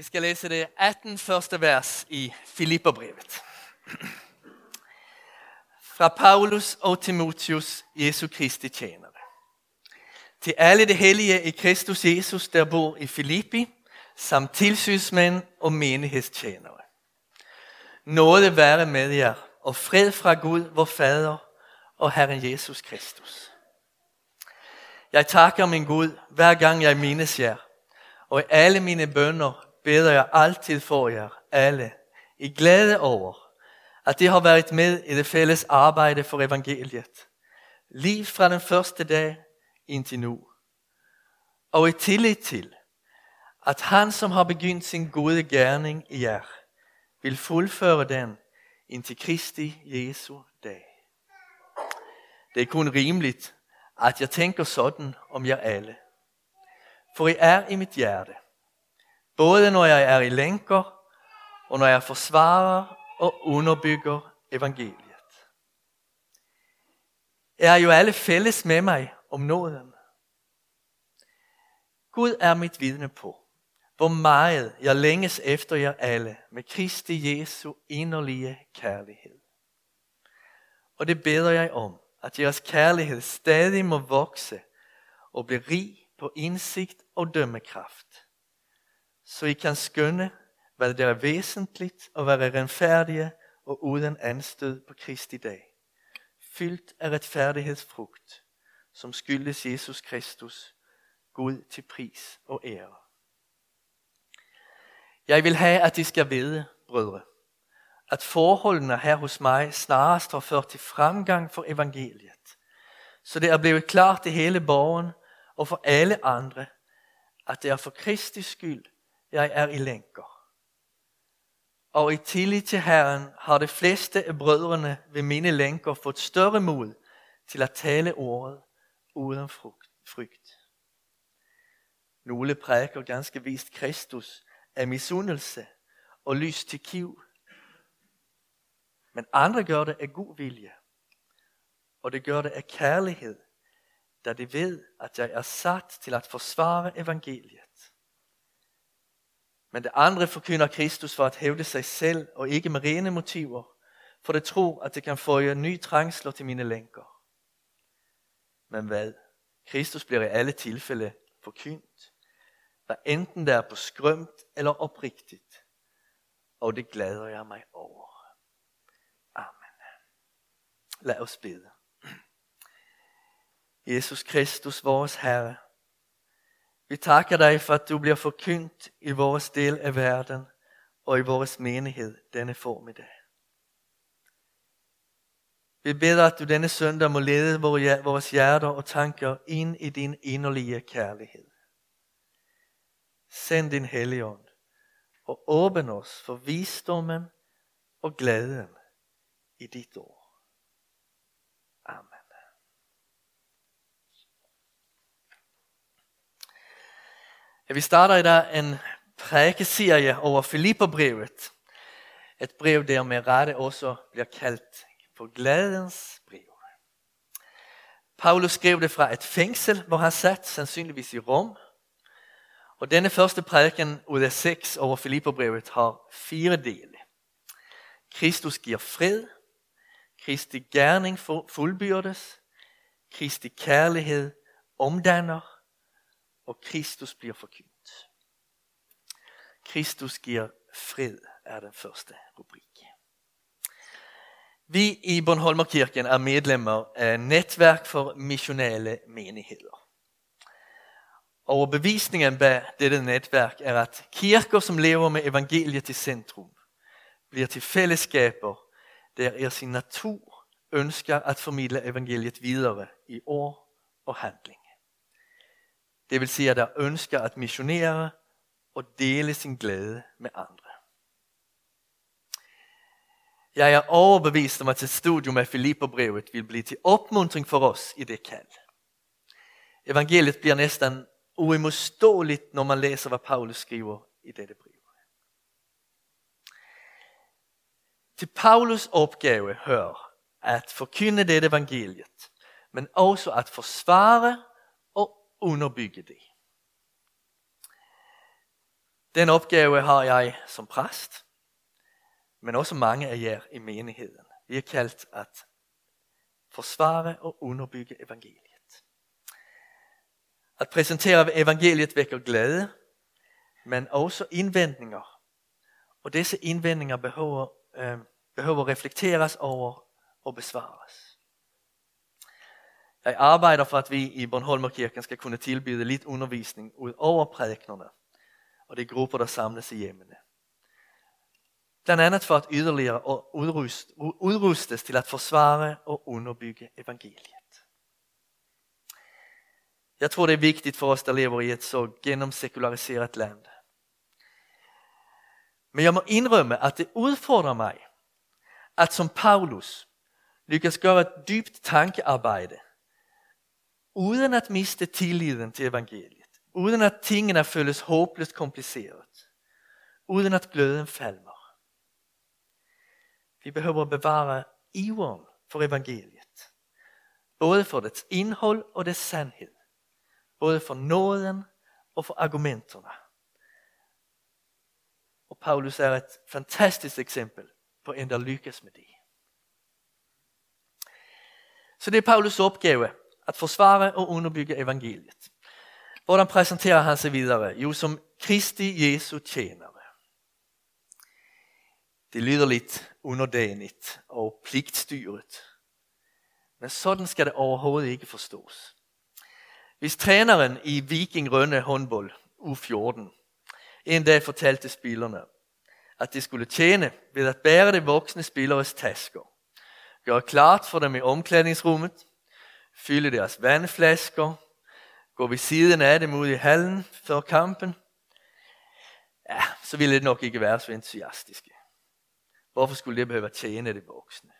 Vi skal læse det 18 første vers i Filipperbrevet. Fra Paulus og Timotheus, Jesu Kristi tjenere. Til alle de hellige i Kristus Jesus, der bor i Filippi, samt tilsynsmænd og menighedstjenere. Nåde være med jer, og fred fra Gud, vor Fader og Herren Jesus Kristus. Jeg takker min Gud, hver gang jeg mindes jer, og i alle mine bønder beder jeg altid for jer alle, i glæde over, at det har været med i det fælles arbejde for evangeliet, lige fra den første dag indtil nu. Og i tillid til, at han som har begyndt sin gode gerning i jer, vil fuldføre den indtil Kristi Jesu dag. Det er kun rimeligt, at jeg tænker sådan om jer alle. For I er i mit hjerte. Både når jeg er i lænker, og når jeg forsvarer og underbygger evangeliet. Jeg er jo alle fælles med mig om nåden. Gud er mit vidne på, hvor meget jeg længes efter jer alle med Kristi Jesu inderlige kærlighed. Og det beder jeg om, at jeres kærlighed stadig må vokse og blive rig på indsigt og dømmekraft, så I kan skønne, hvad der er væsentligt og være renfærdige og uden anstød på Kristi dag. Fyldt af retfærdighedsfrugt, som skyldes Jesus Kristus, Gud til pris og ære. Jeg vil have, at I skal vide, brødre, at forholdene her hos mig snarest har ført til fremgang for evangeliet. Så det er blevet klart til hele borgen og for alle andre, at det er for Kristi skyld, jeg er i lænker. Og i tillid til Herren har de fleste af brødrene ved mine lænker fået større mod til at tale ordet uden frygt. Nogle præker ganske vist Kristus af misundelse og lyst til kiv. Men andre gør det af god vilje. Og det gør det af kærlighed, da de ved, at jeg er sat til at forsvare evangeliet. Men det andre forkynder Kristus for at hævde sig selv og ikke med rene motiver, for det tror, at det kan få jer ny trængsler til mine lænker. Men hvad? Kristus bliver i alle tilfælde forkyndt, hvad enten det er på skrømt eller oprigtigt, og det glæder jeg mig over. Amen. Lad os bede. Jesus Kristus, vores Herre, vi takker dig for, at du bliver forkyndt i vores del af verden og i vores menighed denne formiddag. Vi beder, at du denne søndag må lede vores hjerter og tanker ind i din inderlige kærlighed. Send din helligånd og åbn os for visdommen og glæden i dit ord. Amen. Ja, vi starter i dag en prækeserie over Filipperbrevet. Et brev, der med rette også bliver kaldt for glædens brev. Paulus skrev det fra et fængsel, hvor han satt, sandsynligvis i Rom. Og denne første prædiken ud af seks over Filipperbrevet har fire dele. Kristus giver fred, Kristi gerning fuldbyrdes, Kristi kærlighed omdanner, og Kristus bliver forkyndt. Kristus giver fred er den første rubrik. Vi i Bornholmerkirken er medlemmer af Netværk for Missionale Menigheder. Og bevisningen bag dette netværk er, at kirker, som lever med evangeliet i centrum, bliver til fællesskaber, der i sin natur ønsker at formidle evangeliet videre i ord og handling. Det vil sige, at der ønsker at missionere og dele sin glæde med andre. Jeg er overbevist om, at et studium af Filipperbrevet vil blive til opmuntring for os i det kald. Evangeliet bliver næsten uimodståeligt, når man læser, hvad Paulus skriver i dette brev. Til Paulus opgave hører at forkynde det evangeliet, men også at forsvare underbygge det. Den opgave har jeg som præst, men også mange af jer i menigheden. Vi er kaldt at forsvare og underbygge evangeliet. At præsentere evangeliet vækker glæde, men også indvendinger. Og disse indvendinger behøver, øh, behøver reflekteres over og besvares. Jeg arbejder for, at vi i Bornholmerkirken skal kunne tilbyde lidt undervisning ud over prædiknerne og de grupper, der samles i hjemmene. Blandt andet for at yderligere udrustes til at forsvare og underbygge evangeliet. Jeg tror det är viktigt för oss, der lever i ett så genomsekulariserat land. Men jag må indrømme, at det udfordrer mig, at som Paulus lyckas gøre et dybt tankearbejde, uden at miste tilliden til evangeliet, uden at tingene føles håbløst kompliceret, uden at gløden falmer. Vi behøver bevare iveren for evangeliet, både for dets indhold og dets sandhed, både for nåden og for argumenterne. Og Paulus er et fantastisk eksempel på en, der lykkes med det. Så det er Paulus opgave at forsvare og underbygge evangeliet. Hvordan præsenterer han sig videre? Jo, som Kristi Jesu tjenere. Det lyder lidt underdanigt og pligtstyret. Men sådan skal det overhovedet ikke forstås. Hvis træneren i Viking Rønne håndbold U14 en dag fortalte spillerne, at de skulle tjene ved at bære de voksne spilleres tasker, gøre klart for dem i omklædningsrummet, fylde deres vandflasker, gå ved siden af dem ud i hallen før kampen, ja, så ville det nok ikke være så entusiastiske. Hvorfor skulle det behøve at tjene de voksne?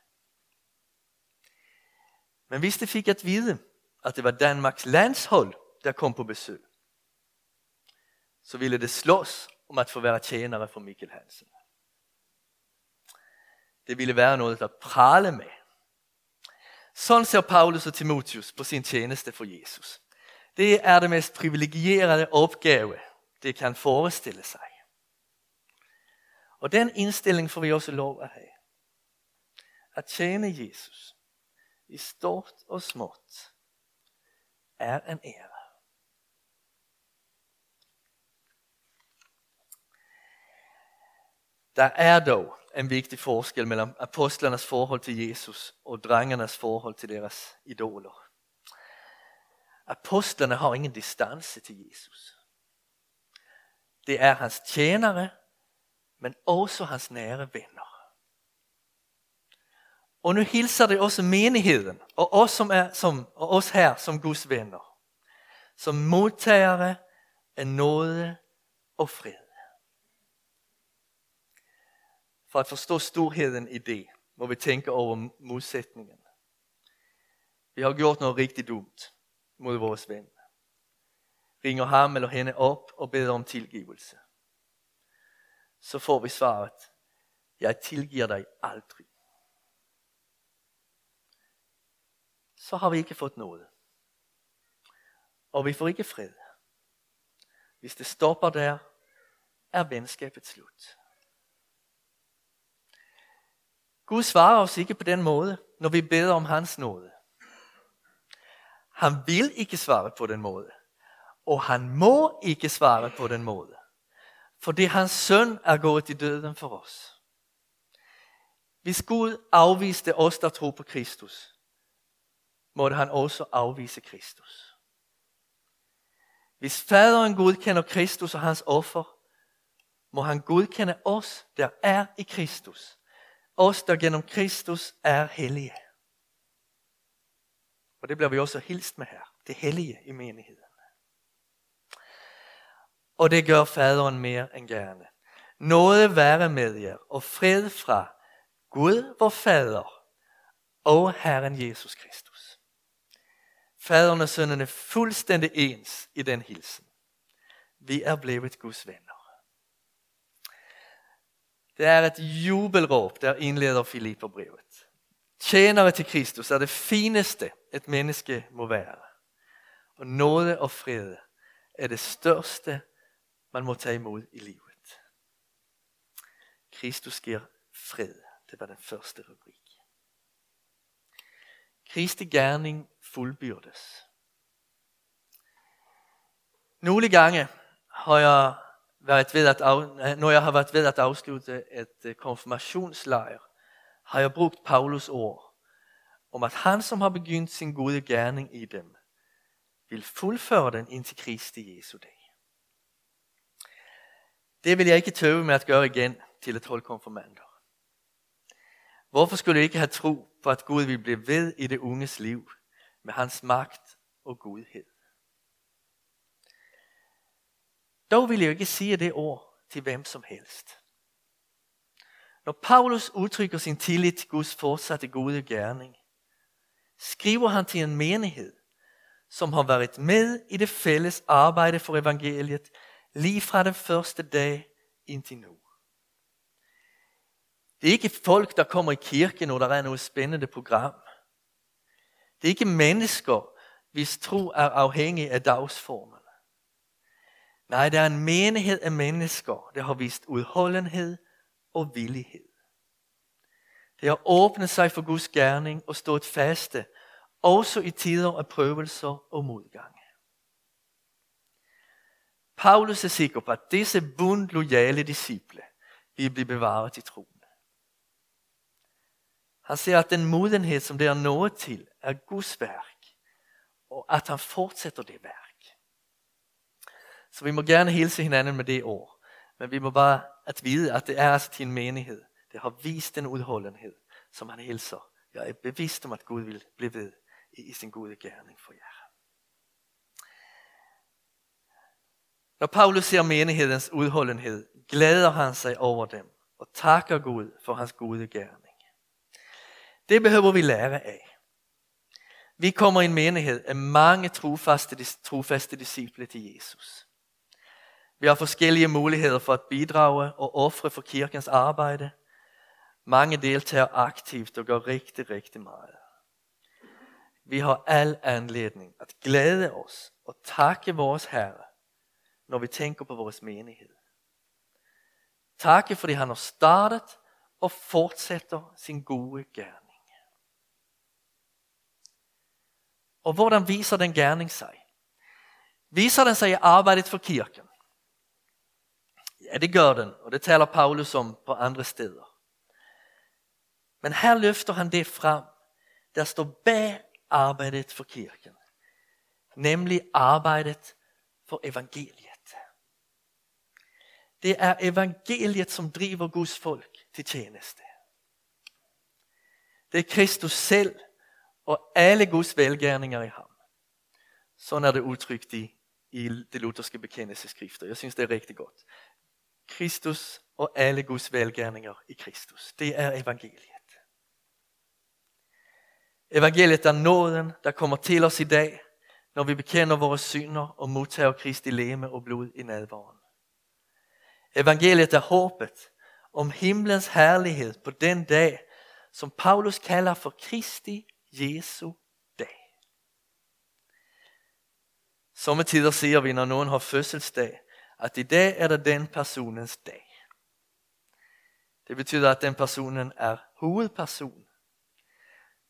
Men hvis de fik at vide, at det var Danmarks landshold, der kom på besøg, så ville det slås om at få være tjenere for Mikkel Hansen. Det ville være noget at prale med. Sådan ser Paulus og Timotius på sin tjeneste for Jesus. Det er det mest privilegierede opgave, det kan forestille sig. Og den indstilling får vi også lov at have. At tjene Jesus i stort og småt er en ære. Der er dog en vigtig forskel mellem apostlernes forhold til Jesus og drengernes forhold til deres idoler. Apostlerne har ingen distance til Jesus. Det er hans tjenere, men også hans nære venner. Og nu hilser det også menigheden og os, som er, som, og os her som Guds venner, som modtagere af nåde og fred. For at forstå storheden i det, må vi tænke over modsætningen. Vi har gjort noget rigtig dumt mod vores ven. Ringer ham eller hende op og beder om tilgivelse. Så får vi svaret, jeg tilgiver dig aldrig. Så har vi ikke fået noget. Og vi får ikke fred. Hvis det stopper der, er venskabet slut. Gud svarer os ikke på den måde, når vi beder om hans nåde. Han vil ikke svare på den måde. Og han må ikke svare på den måde. Fordi hans søn er gået i døden for os. Hvis Gud afviste os, der tror på Kristus, måtte han også afvise Kristus. Hvis faderen godkender Kristus og hans offer, må han godkende os, der er i Kristus os, der gennem Kristus er hellige. Og det bliver vi også hilst med her. Det hellige i menigheden. Og det gør faderen mere end gerne. Noget være med jer og fred fra Gud, vor fader og Herren Jesus Kristus. Faderen og sønnen er fuldstændig ens i den hilsen. Vi er blevet Guds venner. Det er et jubelråb, der indleder Filipperbrevet. Tjenere til Kristus er det fineste, et menneske må være. Og nåde og fred er det største man må tage imod i livet. Kristus giver fred. Det var den første rubrik. Kristi gerning fuldbyrdes. Nogle gange har jeg været ved at, af, øh, når jeg har været ved at afslutte et øh, konfirmationslejr, har jeg brugt Paulus ord om at han som har begyndt sin gode gerning i dem, vil fuldføre den indtil Kristi Jesu dag. Det vil jeg ikke tøve med at gøre igen til et hold konfirmander. Hvorfor skulle jeg ikke have tro på at Gud vil blive ved i det unges liv med hans magt og godhed? Dog vil jeg ikke sige det ord til hvem som helst. Når Paulus udtrykker sin tillid til Guds fortsatte gode gerning, skriver han til en menighed, som har været med i det fælles arbejde for evangeliet lige fra den første dag indtil nu. Det er ikke folk, der kommer i kirken, når der er noget spændende program. Det er ikke mennesker, hvis tro er afhængig af dagsformen. Nej, der er en menighed af mennesker, der har vist udholdenhed og villighed. Det har åbnet sig for Guds gerning og stået faste, også i tider af prøvelser og modgang. Paulus er sikker på, at disse bundlojale disciple vil blive bevaret i troen. Han ser, at den modenhed, som det er nået til, er Guds værk, og at han fortsætter det værk. Så vi må gerne hilse hinanden med det ord. Men vi må bare at vide, at det er altså din en menighed. Det har vist den udholdenhed, som han hilser. Jeg er bevidst om, at Gud vil blive ved i sin gode gerning for jer. Når Paulus ser menighedens udholdenhed, glæder han sig over dem og takker Gud for hans gode gerning. Det behøver vi lære af. Vi kommer i en menighed af mange trofaste, trofaste disciple til Jesus. Vi har forskellige muligheder for at bidrage og ofre for kirkens arbejde. Mange deltager aktivt og gør rigtig, rigtig meget. Vi har al anledning at glæde os og takke vores Herre, når vi tænker på vores menighed. Takke fordi han har startet og fortsætter sin gode gerning. Og hvordan viser den gerning sig? Viser den sig i arbejdet for kirken? Ja, det gør den, og det taler Paulus om på andre steder. Men her løfter han det frem, der står bag arbejdet for kirken. Nemlig arbejdet for evangeliet. Det er evangeliet, som driver Guds folk til tjeneste. Det er Kristus selv og alle Guds velgærninger i ham. Sådan er det udtrykt i, i det lutherske bekendelseskrifter. Jeg synes, det er rigtig godt. Kristus og alle Guds velgærninger i Kristus. Det er evangeliet. Evangeliet er nåden, der kommer til os i dag, når vi bekender vores synder og modtager Kristi leme og blod i nadvaren. Evangeliet er håbet om himlens herlighed på den dag, som Paulus kalder for Kristi Jesu dag. Sommetider siger vi, når nogen har fødselsdag, at i dag er det den personens dag. Det betyder, at den personen er hovedperson.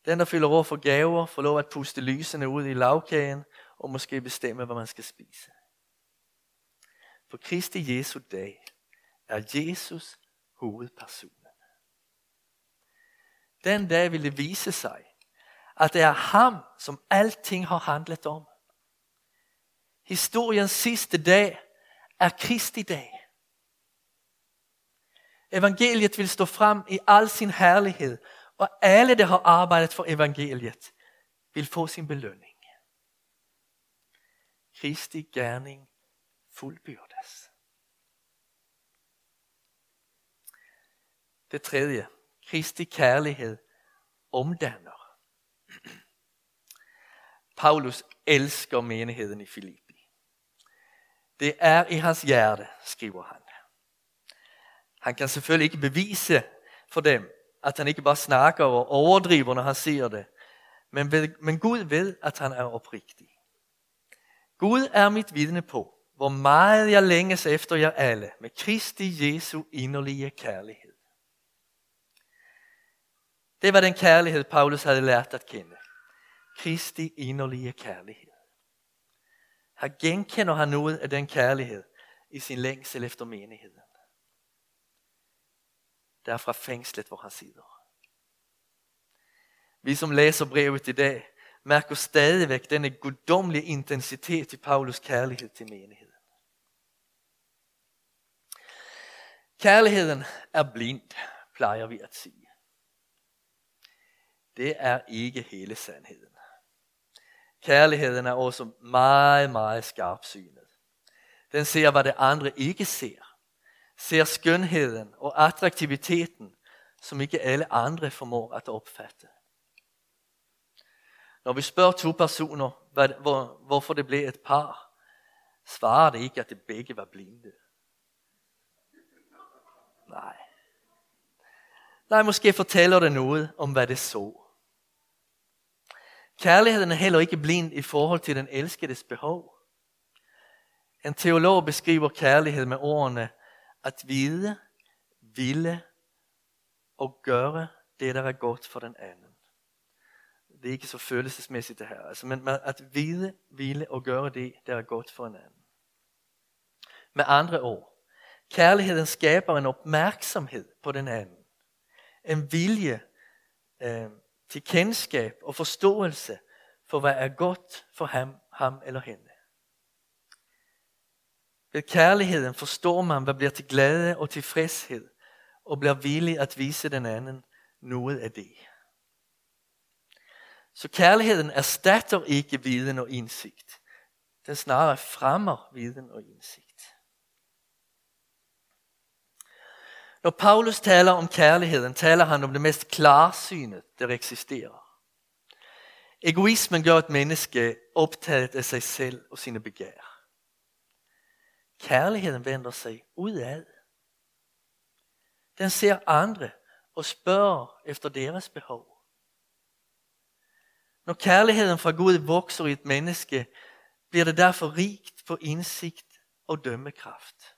Den, der fylder over for gaver, får lov at puste lysene ud i lavkagen og måske bestemme, hvad man skal spise. På Kristi Jesu dag er Jesus hovedpersonen. Den dag vil det vise sig, at det er ham, som alting har handlet om. Historiens sidste dag er Kristi dag. Evangeliet vil stå frem i al sin herlighed, og alle, der har arbejdet for evangeliet, vil få sin belønning. Kristi gerning fuldbyrdes. Det tredje, Kristi kærlighed omdanner. Paulus elsker menigheden i Filippi. Det er i hans hjerte, skriver han. Han kan selvfølgelig ikke bevise for dem, at han ikke bare snakker og overdriver, når han siger det. Men, ved, men Gud ved, at han er oprigtig. Gud er mit vidne på, hvor meget jeg længes efter jer alle med Kristi Jesu inderlige kærlighed. Det var den kærlighed, Paulus havde lært at kende. Kristi inderlige kærlighed. Her genkender han noget af den kærlighed i sin længsel efter menigheden. Der fra fængslet, hvor han sidder. Vi som læser brevet i dag, mærker stadigvæk denne guddommelige intensitet i Paulus kærlighed til menigheden. Kærligheden er blind, plejer vi at sige. Det er ikke hele sandheden. Kærligheden er også meget, meget skarpsynet. Den ser, hvad det andre ikke ser. Ser skønheden og attraktiviteten, som ikke alle andre formår at opfatte. Når vi spørger to personer, hvad, hvor, hvorfor det blev et par, svarer det ikke, at det begge var blinde. Nej. Nej, måske fortæller det noget om, hvad det så. Kærligheden er heller ikke blind i forhold til den elskedes behov. En teolog beskriver kærlighed med ordene at vide, ville og gøre det, der er godt for den anden. Det er ikke så følelsesmæssigt det her, altså, men at vide, ville og gøre det, der er godt for en anden. Med andre ord, kærligheden skaber en opmærksomhed på den anden. En vilje øh, til kendskab og forståelse for, hvad er godt for ham, ham eller hende. Ved kærligheden forstår man, hvad bliver til glæde og tilfredshed, og bliver villig at vise den anden noget af det. Så kærligheden erstatter ikke viden og indsigt. Den snarere fremmer viden og indsigt. Når Paulus taler om kærligheden, taler han om det mest klarsynet, der eksisterer. Egoismen gør et menneske optaget af sig selv og sine begær. Kærligheden vender sig udad. Den ser andre og spørger efter deres behov. Når kærligheden fra Gud vokser i et menneske, bliver det derfor rigt på indsigt og dømmekraft.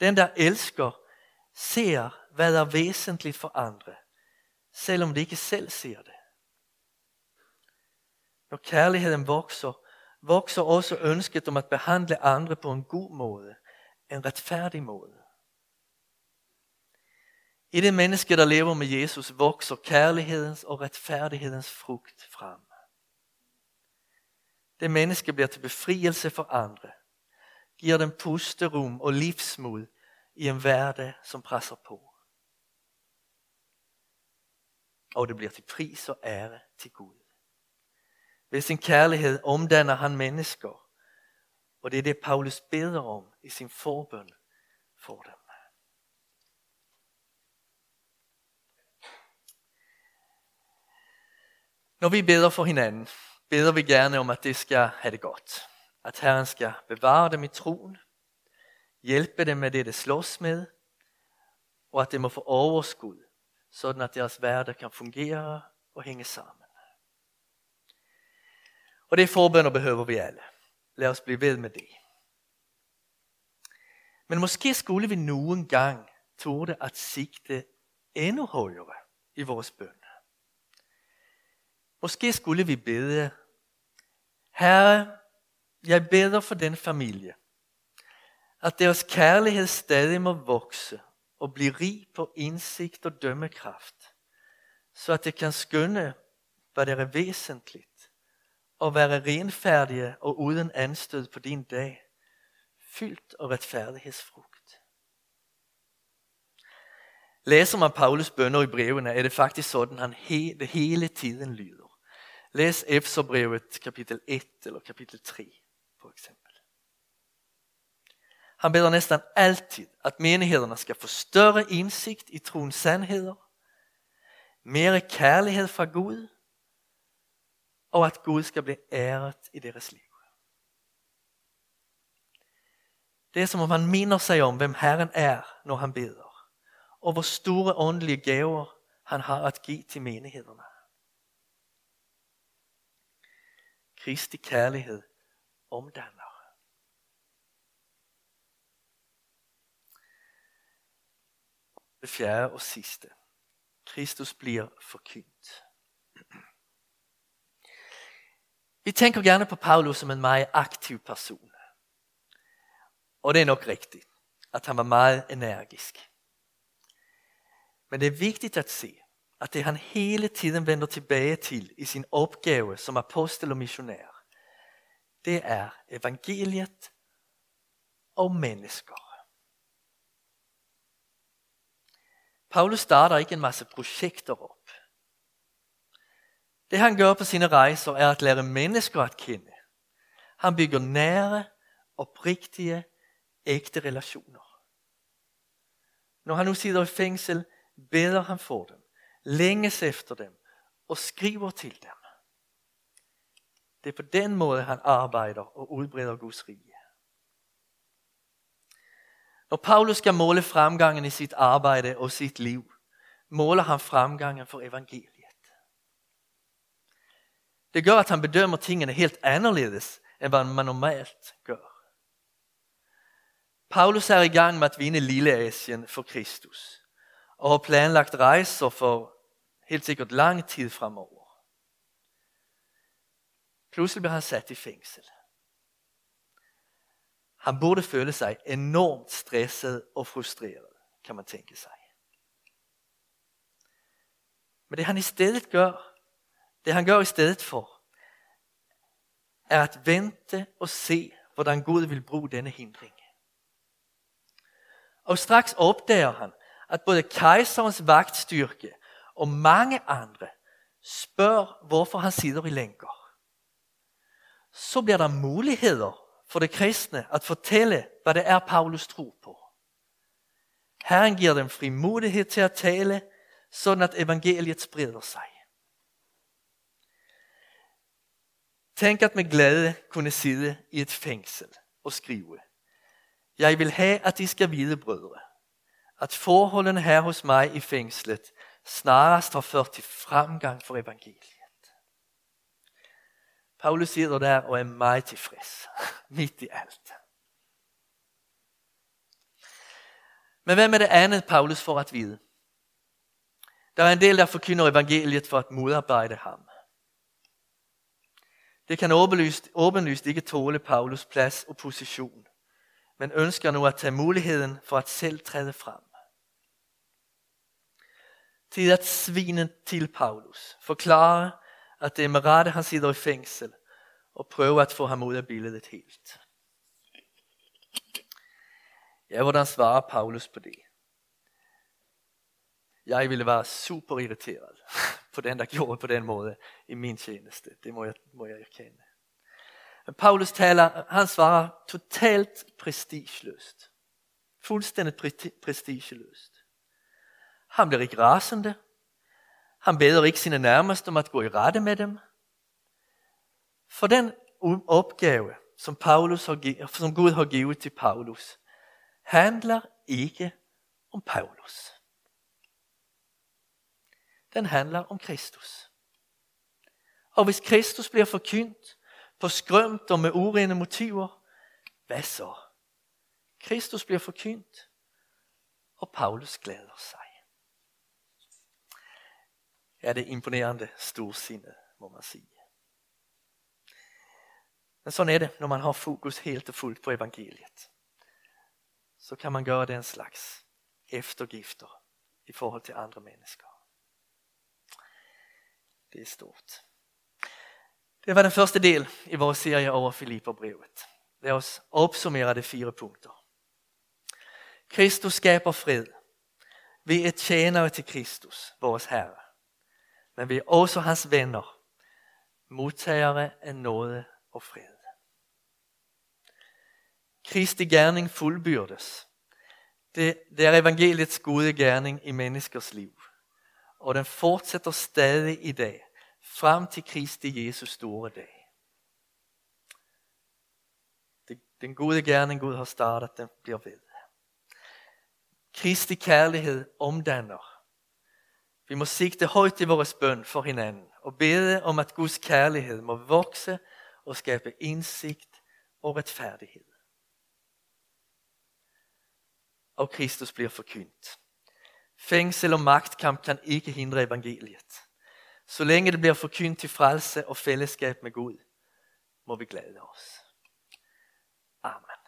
Den, der elsker, ser, hvad er væsentligt for andre, selvom de ikke selv ser det. Når kærligheden vokser, vokser også ønsket om at behandle andre på en god måde, en retfærdig måde. I det menneske, der lever med Jesus, vokser kærlighedens og retfærdighedens frugt frem. Det menneske bliver til befrielse for andre, giver dem pusterum og livsmod i en hverdag, som presser på. Og det bliver til pris og ære til Gud. Ved sin kærlighed omdanner han mennesker, og det er det, Paulus beder om i sin forbøn for dem. Når vi beder for hinanden, beder vi gerne om, at det skal have det godt. At Herren skal bevare dem i troen, hjælpe dem med det, det slås med, og at det må få overskud, sådan at deres hverdag kan fungere og hænge sammen. Og det forbønder behøver vi alle. Lad os blive ved med det. Men måske skulle vi nogen gang tåle at sigte endnu højere i vores bøn. Måske skulle vi bede, Herre, jeg beder for den familie, at deres kærlighed stadig må vokse og blive rig på indsigt og dømmekraft, så at det kan skønne, hvad der er væsentligt, og være renfærdige og uden anstød på din dag, fyldt af retfærdighedsfrugt. Læser man Paulus bønder i brevene, er det faktisk sådan, han hele, hele tiden lyder. Læs Efeserbrevet kapitel 1 eller kapitel 3 for eksempel. Han beder nästan alltid att menigheterna ska få större insikt i trons sandheder, mer kärlighet fra Gud och att Gud ska bli ärat i deras liv. Det är som om han minner sig om vem Herren är när han beder och hvor stora åndelige gaver han har att ge till menigheterna. Kristi kærlighed omdanner. Det fjerde og sidste. Kristus bliver forkyndt. Vi tænker gerne på Paulus som en meget aktiv person. Og det er nok rigtigt, at han var meget energisk. Men det er vigtigt at se, at det han hele tiden vender tilbage til i sin opgave som apostel og missionær, det er evangeliet og mennesker. Paulus starter ikke en masse projekter op. Det han gør på sine rejser er at lære mennesker at kende. Han bygger nære, oprigtige, ægte relationer. Når han nu sidder i fængsel, beder han for dem, længes efter dem og skriver til dem. Det er på den måde, han arbejder og udbreder Guds rige. Når Paulus skal måle fremgangen i sit arbejde og sit liv, måler han fremgangen for evangeliet. Det gør, at han bedømmer tingene helt anderledes, end hvad man normalt gør. Paulus er i gang med at vinde Lille Asien for Kristus, og har planlagt rejser for helt sikkert lang tid fremover. Pludselig bliver han sat i fængsel. Han borde føle sig enormt stresset og frustreret, kan man tænke sig. Men det han i stedet gør, det han gør i stedet for, er at vente og se, hvordan Gud vil bruge denne hindring. Og straks opdager han, at både kejserens vagtstyrke og mange andre spørger, hvorfor han sidder i lænker. Så bliver der muligheder for det kristne at fortælle, hvad det er, Paulus tror på. Herren giver dem frimodighed til at tale, sådan at evangeliet spreder sig. Tænk at med glæde kunne sidde i et fængsel og skrive. Jeg vil have, at I skal vide, brødre, at forholdene her hos mig i fængslet snarest har ført til fremgang for evangeliet. Paulus sidder der og er meget tilfreds, midt i alt. Men hvad med det andet, Paulus får at vide? Der er en del, der forkynder evangeliet for at modarbejde ham. Det kan åbenlyst, åbenlyst ikke tåle Paulus plads og position, men ønsker nu at tage muligheden for at selv træde frem. Til at svine til Paulus, forklare, at det er med rette, han sidder i fængsel, og prøver at få ham ud af billedet helt. Ja, hvordan svarer Paulus på det? Jeg ville være super irriteret på den, der gjorde på den måde i min tjeneste. Det må jeg, må jeg erkende. Men Paulus taler, han svarer totalt prestigeløst. Fuldstændigt prestigeløst. Han bliver ikke rasende. Han beder ikke sine nærmeste om at gå i rette med dem. For den opgave, som, Paulus har, som Gud har givet til Paulus, handler ikke om Paulus. Den handler om Kristus. Og hvis Kristus bliver forkyndt på skrømt og med urene motiver, hvad så? Kristus bliver forkyndt, og Paulus glæder sig er det imponerende storsindet, må man sige. Men sådan er det, når man har fokus helt och fullt på evangeliet. Så kan man göra den slags eftergifter i forhold till andra människor. Det är stort. Det var den första del i vår serie over Filipperbrevet. Lad os opsummere de fire punkter. Kristus skaber fred. Vi er tjenere til Kristus, vores Herre. Men vi er også hans venner, modtagere af nåde og fred. Kristi gerning fuldbyrdes. Det, det er evangeliets gode gerning i menneskers liv. Og den fortsætter stadig i dag, frem til Kristi Jesus store dag. Det, den gode gerning Gud har startet, den bliver ved. Kristi kærlighed omdanner. Vi må sigte højt i vores bøn for hinanden og bede om at Guds kærlighed må vokse og skabe indsigt og retfærdighed. Og Kristus bliver forkyndt. Fængsel og magtkamp kan ikke hindre evangeliet. Så længe det bliver forkyndt til frelse og fællesskab med Gud, må vi glæde os. Amen.